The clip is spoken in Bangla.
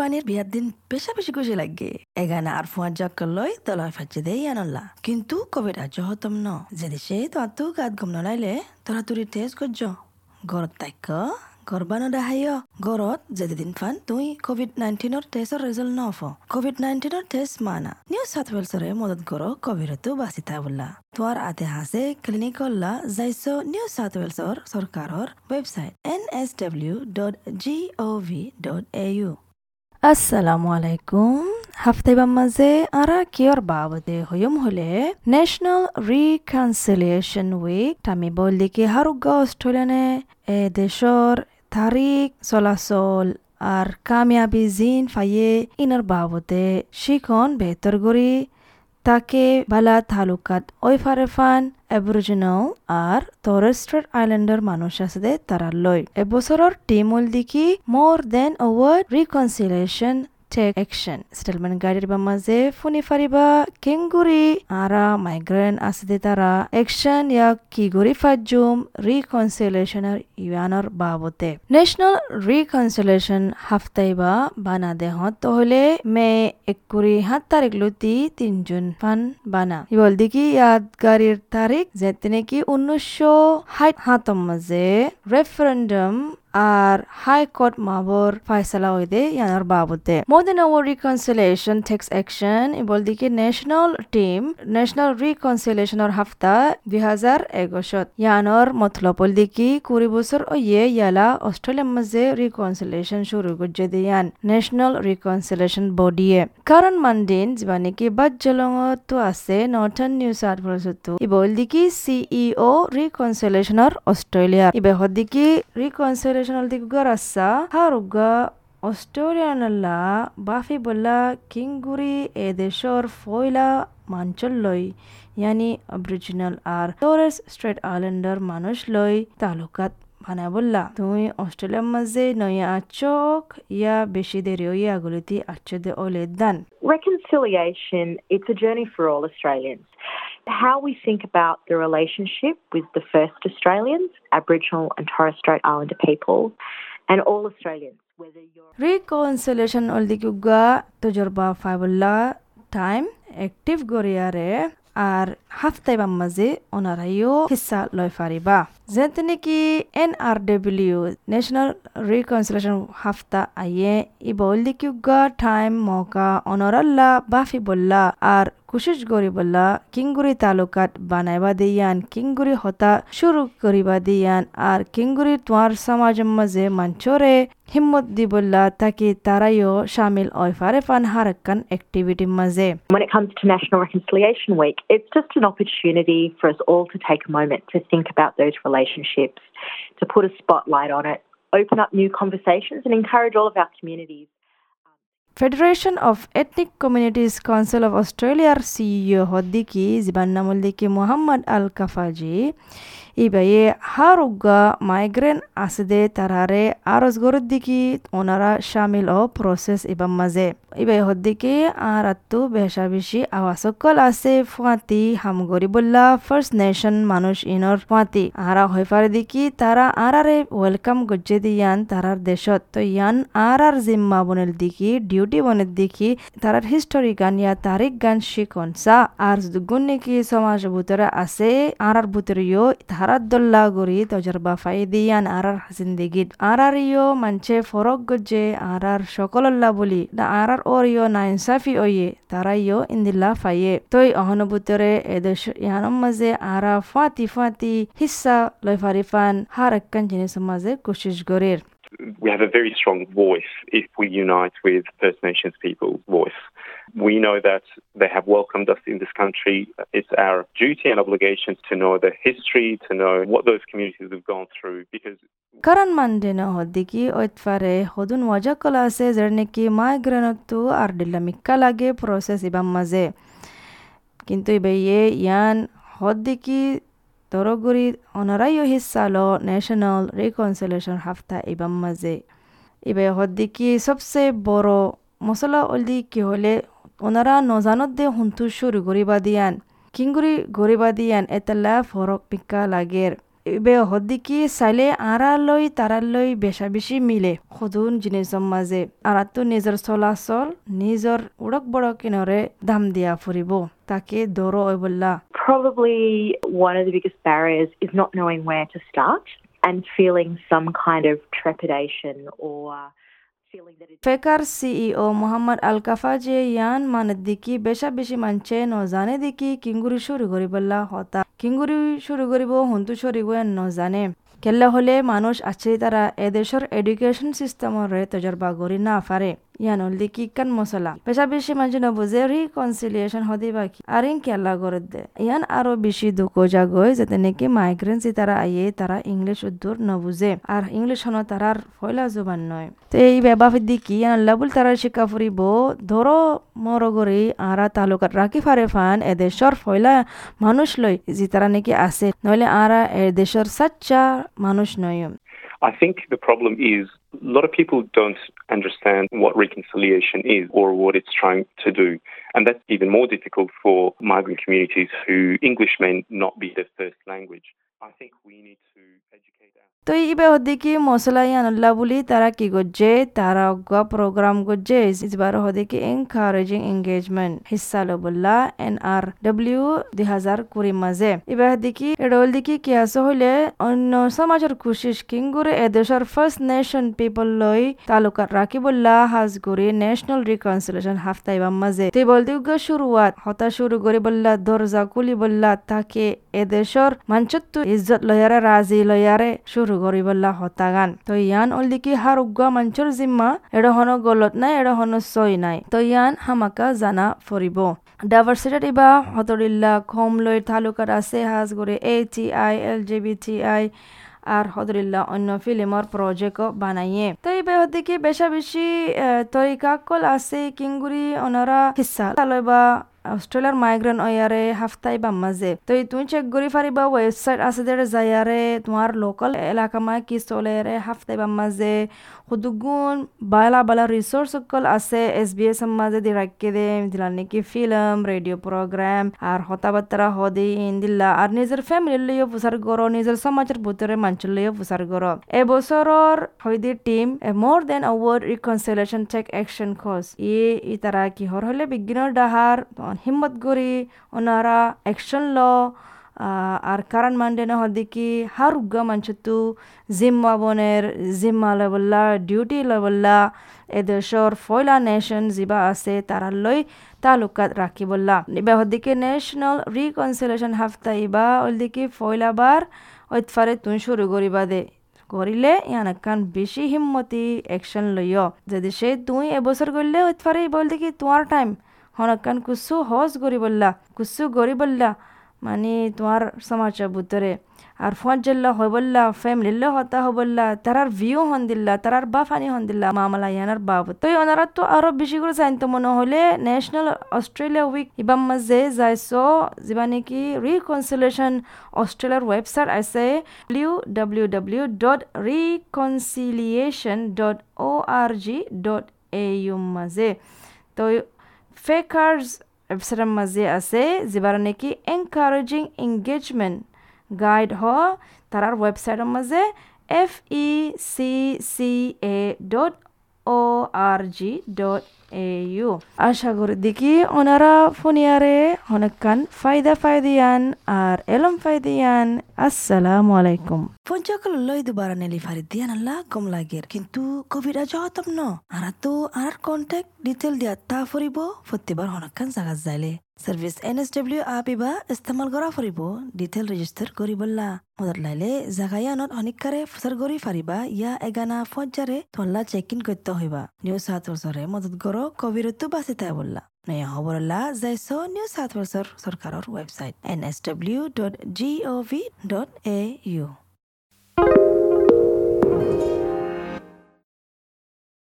বাণীর বিয়ার দিন বেশা বেশি খুশি লাগে এগানা আর ফুয়ার জক্কর লই তলয় ফাঁচে দেই আনল্লা। কিন্তু কোভিড আজ হতম ন। যে দেশে তো আত গাত গম নলাইলে, তোরা তুরি তেজ করছ গরত তাইক গরবানো দেখাইয় গরত যেদিন ফান তুই কোভিড নাইন্টিনের টেস্টর রেজাল্ট নফ। কোভিড নাইন্টিনের টেস্ট মানা। নিউ সাউথ ওয়েলসরে মদত করো কোভিডতো বাঁচিতা বললা তোয়ার আতে হাসে ক্লিনিক করলা যাইছ নিউ সাউথ ওয়েলসর সরকারর website N S W dot G O V dot A U আসসালামু আলাইকুম হাফতাইবার মাঝে আরা কিয়র বাবদে হয়ম হলে ন্যাশনাল রিকনসিলিয়েশন উইক আমি বললি কি হারুগ্য অস্ট্রেলিয়ানে এ দেশর তারিখ চলাচল আর কামিয়াবি জিন ফাইয়ে ইনার বাবদে শিখন বেহতর করি তাকে বালা তালুকাত ওই ফারেফান এবরিজিনাল আর টরেস্ট্রেট আইল্যান্ডের মানুষ আছে তারা লয়। এবছরের টিম হল দেখি more than word reconciliation take action. Settlement গাড়ির বা মাঝে ফুনি ফারিবা কেঙ্গুরি আরা মাইগ্রেন আছে তারা। অ্যাকশন ইয়া কি গরি ফাজুম রিকনসিলেশনের ইয়ানোর বাবতে। ন্যাশনাল রিকনসিলেশন হাফতাইবা বানা দেহত। তাহলে মে একুরি সাত তারিখ লুতি তিনজন ফান বানা। ইবল দেখি ইয়াদ গাড়ির তারিখ যেতে নাকি উনিশশো ষাট হাতম মাঝে রেফারেন্ডাম আর হাই কোর্ট মাবর ফাইসলা হইদে ইয়ানার বাবদে মোদিন আওয়ার রিকনসিলেশন টেক্স অ্যাকশন বল দিকে ন্যাশনাল টিম ন্যাশনাল রিকনসিলেশনের হাফতা দুই হাজার এগোশত ইয়ানোর মতলব দিকে কুড়ি ইয়ে ইয়ালা অস্ট্রেলিয়ার মাঝে রিকনসিলেশন শুরু করছে দিয়ান ন্যাশনাল রিকনসিলেশন বডিয়ে কারণ মানদিন যা নাকি বাদ জলঙতো আছে নর্থার্ন নিউ সাউথ ওয়েলসতো ইবল দিকে সিইও রিকনসিলেশনের অস্ট্রেলিয়া ইবে হদিকে রিকনসিলেশন রেশনাল দিগুগার আচ্ছা হারুগা অস্ট্রেলিয়ানলা বাফি বল্লা কিংগুরি এ দেশর ফয়লা মাঞ্চল লই ইয়ানি অরিজিনাল আর টরেস স্ট্রেট আইল্যান্ডার মানুষ লই তালুকাত ভানা বললা তুমি অস্ট্রেলিয়ার মাঝে নয়া আচক ইয়া বেশি দেরি ইয়া গুলিতি আচ্ছ দে ওলে দান Reconciliation, it's a journey for all Australians. how we think about the relationship with the first Australians, Aboriginal and Torres Strait Islander people, and all Australians, whether you're. Reconciliation oldigugga tujurba fabulla time active গরিয়ারে আর হাফতাইবা মাঝে ওনারাইও হিসা লয় ফারিবা যেতে নাকি N R W national reconciliation হাফতা আইয়ে ইবল্লি কিউগা টাইম মৌকা অনরাল্লা বাফি বললা আর কোশিশ করি বললা কিংগুরি তালুকাত বানাইবা দিয়ান কিংগুরি হতা শুরু করিবা দিয়ান আর কিংগুরি তোমার সমাজের মাঝে মঞ্চরে হিম্মত দি বললা তাকে তারাইও শামিল ওই ফারে ফান হারাক্কান অ্যাক্টিভিটি মাঝে When it comes to National Reconciliation Week, it's just an opportunity for us all to take a moment to think about those relationships, to put a spotlight on it, open up new conversations, and encourage all of our communities. Federation of Ethnic Communities Council of অস্ট্রেলিয়ার সিইও হদ্দিকি জিবান নামুল্দিকি মোহাম্মদ আল কাফাজি ইবাইয়ে হারুগা মাইগ্রেন আসদে তারারে আরজ গরদ্দিকি ওনারা শামিল ও প্রসেস ইবাম মাঝে ইবাই হদ্দিকি আর আত্তু বেশা বেশি আওয়াসকল আছে ফুয়াতি হামগরি বললা ফার্স্ট নেশন মানুষ ইনর ফুয়াতি আরা পারে দিকি তারা আরারে ওয়েলকাম গজ্জে দিয়ান তারার দেশত তো ইয়ান আর আর জিম্মা বনের দিকি ডিউটি বনের দিকি তারার হিস্টোরি গান ইয়া তারিখ গান শিকন সা আর গুণ নাকি সমাজ ভিতরে আছে আর আর ভিতরেও ধারাত জিন্দিগিত আর আর ইয়ো মানছে ফরক গজ্জে আর আর সকলল্লা বলি আর আর ওর ইয়ো না ইনসাফি ওয়ে তারা ইয়ো ইন্দিল্লা ফাইয়ে তই অহনুভূতরে এদেশ ইয়ানম মাঝে আরা ফাতি ফাতি হিস্সা লয় ফারিফান হার একখান জিনিস মাঝে কোশিশ গরের we have a very strong voice if we unite with First Nations people's voice. We know that they have welcomed us in this country. It's our duty and obligation to know the history, to know what those communities have gone through because karan mandena hoddiki oitfare hodun waja kala ase jerneki migranttu ar dillamikka lage process ibam maze কিন্তু ইয়ে ইয়ান হদ্দিকি তরগুরি অনারাইও হিসালো ন্যাশনাল রিকনসিলেশন হাফতা ইবাম মাঝে ইবে হদ্দিকি সবচেয়ে বড় মশলা অলদি কি হলে ওনারা নজানত দে হুন্তু শুরু গরিবা দিয়ান কিংগুরি গরিবা দিয়ান এতলা ফরক পিকা লাগের। বে হদ্দিকি চাইলে আড়ালৈ তারালৈ বেশা বেশি মিলে সদুন জিনিসৰ মাঝে আরাতো নিজৰ চলাচল নিজৰ উড়ক বড়ক কিনরে দাম দিয়া ফুরিব। তাকে দরো বললা। Probably one of the biggest barriers is not knowing where to start and feeling some kind of trepidation or ফেকার সিইও মোহাম্মদ আলকাফা যে ইয়ান মানে দিকি বেশা বেশি মানছে নজানে দিকি কিঙ্গুরি শুরু করিবল্লা হতা কিঙ্গুরি শুরু করিব হন্তু সরিব নজানে কেল্লা হলে মানুষ আছে তারা এদেশের এডুকেশন সিস্টেমরে তজরবা করি না পারে ইয়ানল দিকি কান মশলা পেশা বেশি মাঝে নবুঝে রিকনসিলিয়েশন হদি বাকি। আর ইন কেল্লা করে দে। ইয়ান আরও বেশি দুঃখ জাগয় যাতে নাকি মাইগ্রেন্সি তারা আইয়ে তারা ইংলিশ উদ্দুর নবুঝে আর ইংলিশ হন তারার ফয়লা জুবান নয়। তো এই ব্যবাফের দিকি ইয়ান লাবুল তারা শিক্ষা ফুরিব ধরো মরগরি আরা তালুকাত রাখি ফারে ফান এদেশর ফয়লা মানুষ লই যে তারা নাকি আছে। নইলে আরা এদেশের সাচ্চা মানুষ নয়। I think the problem is a lot of people don't understand what reconciliation is or what it's trying to do. And that's even more difficult for migrant communities who English may not be their first language. I think we need to educate our তো ইবে হদিকি মশলা ইয়ানুল্লাহ বলি তারা কি করছে তারা অজ্ঞা প্রোগ্রাম করছে ইসবার হদিকি এনকারেজিং এঙ্গেজমেন্ট হিসা লবুল্লা এন আর ডব্লিউ দুই হাজার কুড়ি মাঝে ইবে হদিকি এডল দিকি কি আছে হইলে অন্য সমাজের কোশিস কিংগুরে এদেশের ফার্স্ট নেশন পিপল লই তালুকাত রাখিবুল্লা হাজগুড়ি ন্যাশনাল রিকনসিলেশন হাফতা ইবাম মাঝে তুই বলতে শুরুয়াত হতা শুরু করি বললা, দরজা কুলি বললা, তাকে এদেশের মানচত্তু ইজ্জত লয়ারে রাজি লয়ারে শুরু করি বললা হতাগান। তো ইয়ান অলদিকি হার উগ্গা মঞ্চর জিম্মা এড় হন গলত নাই এড় হন সই নাই। তো ইয়ান হামাকা জানা ফরিব ডাইভার্সিটি ইবা হতরিল্লা খম লৈ তালুকাত আছে Hajguri A T I L G B T I R হদরিল্লা অন্য ফিল্মর প্রজেক্ট বানাইয়ে। তো এই বেহতে কি বেশা বেশি তরিকা কল আছে কিংগুরি ওনারা হিসা লইবা অস্ট্রেলিয়ার মাইগ্রেন ওয়ারে হাফতাই বা মাঝে তো তুমি চেক করি পারিবা ওয়েবসাইট আছে যে যায়ারে তোমার লোকাল এলাকা মা কি চলে রে হাফতাই বা মাঝে হুদুগুন বালা বালা রিসোর্স আছে এস বি এস মাঝে দি রাখকে দে দিলা নাকি ফিল্ম রেডিও প্রোগ্রাম আর হতাবার্তা হদি ইন দিল্লা আর নিজের ফ্যামিলির লইও প্রচার করো নিজের সমাজের ভিতরে মানুষের লইও প্রচার করো এবছৰৰ হইদি team then award reconciliation take action course ই তারা কিহর হলে বিজ্ঞানের ডাহার হিম্মত করি ওনারা অ্যাকশন ল আর কারণ মানডে না হদিকি হার উগ্গা মানছতু জিম্মা বনের জিম্মা লবল্লা ডিউটি লবল্লা এদেশর ফয়লা নেশন যিবা আছে তারা লৈ তালুকাত রাখিবল্লা ইবা হদিকে ন্যাশনাল রিকনসিলেশন হাফতা ইবা ওলদিকে ফয়লাবার ঐতফারে তুই শুরু করিবা দে করিলে ইয়ানাকান বেশি হিম্মতি অ্যাকশন লইয় যদি সে তুই এবছর করলে ঐতফারে বল দেখি তোমার টাইম হনকান কুসু হজ গরি বললা কুসু গরি বললা মানে তোমার সমাচার ভিতরে। আর ফোন জল্লা হই বললা ফ্যামিলিলে হতা হবল্লা তারার ভিউ হন দিল্লা তারার বা ফানি হন দিল্লা মামলা ইয়ানার বাবদ তো ওনারা তো আরো বেশি করে জানতো মনে হলে ন্যাশনাল অস্ট্রেলিয়া উইক ইবাম মাঝে যাইছো যিবা নাকি রিকনসিলেশন অস্ট্রেলিয়ার ওয়েবসাইট আছে W W W dot reconciliation dot O R G dot A U মাঝে তো ফেকার্স ওয়েবসাইটের মাঝে আছে যিবার নাকি এনকারেজিং এঙ্গেজমেন্ট গাইড হ তারার ওয়েবসাইটের ইউ আশা করি দেখি ওনারা ফোনিয়ারে অনেকক্ষণ ফায়দা ফায়দিয়ান আর এলম ফায়দিয়ান। আসসালামু আলাইকুম। পঞ্চকল লই দুবার নেলি ফারি দিয়ান আল্লাহ কম লাগের। কিন্তু কোভিড আজ হতম ন। আর তো আর কন্ট্যাক্ট ডিটেল দিয়া তা ফরিব প্রত্যেকবার অনেকক্ষণ জায়গা যাইলে। Service N S W app ইবা করা ফুরিব ডিটেল রেজিস্টার করি বললা মদত লাইলে জাগায়ানত অনেককারে ফুসার করি ফারিবা ইয়া এগানা ফজ্জারে তল্লা চেক ইন করতে হইবা নিউ সাত বছরে মদত করো কোভিডতো বাঁচি তাই বললা নয়া খবরলা যাইছ নিউ সাত বছর সরকারের website N S W dot G O V dot A U